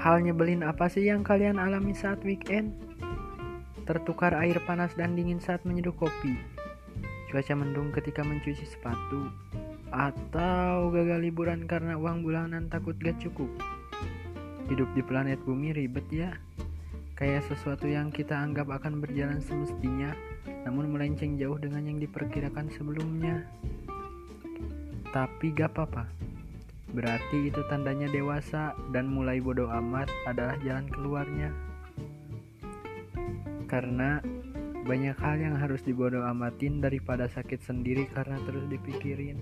Hal nyebelin apa sih yang kalian alami saat weekend? Tertukar air panas dan dingin saat menyeduh kopi. Cuaca mendung ketika mencuci sepatu. Atau gagal liburan karena uang bulanan takut gak cukup. Hidup di planet bumi ribet ya. Kayak sesuatu yang kita anggap akan berjalan semestinya, namun melenceng jauh dengan yang diperkirakan sebelumnya. Tapi gak apa-apa. Berarti itu tandanya dewasa dan mulai bodoh amat adalah jalan keluarnya. Karena banyak hal yang harus dibodoh amatin daripada sakit sendiri karena terus dipikirin.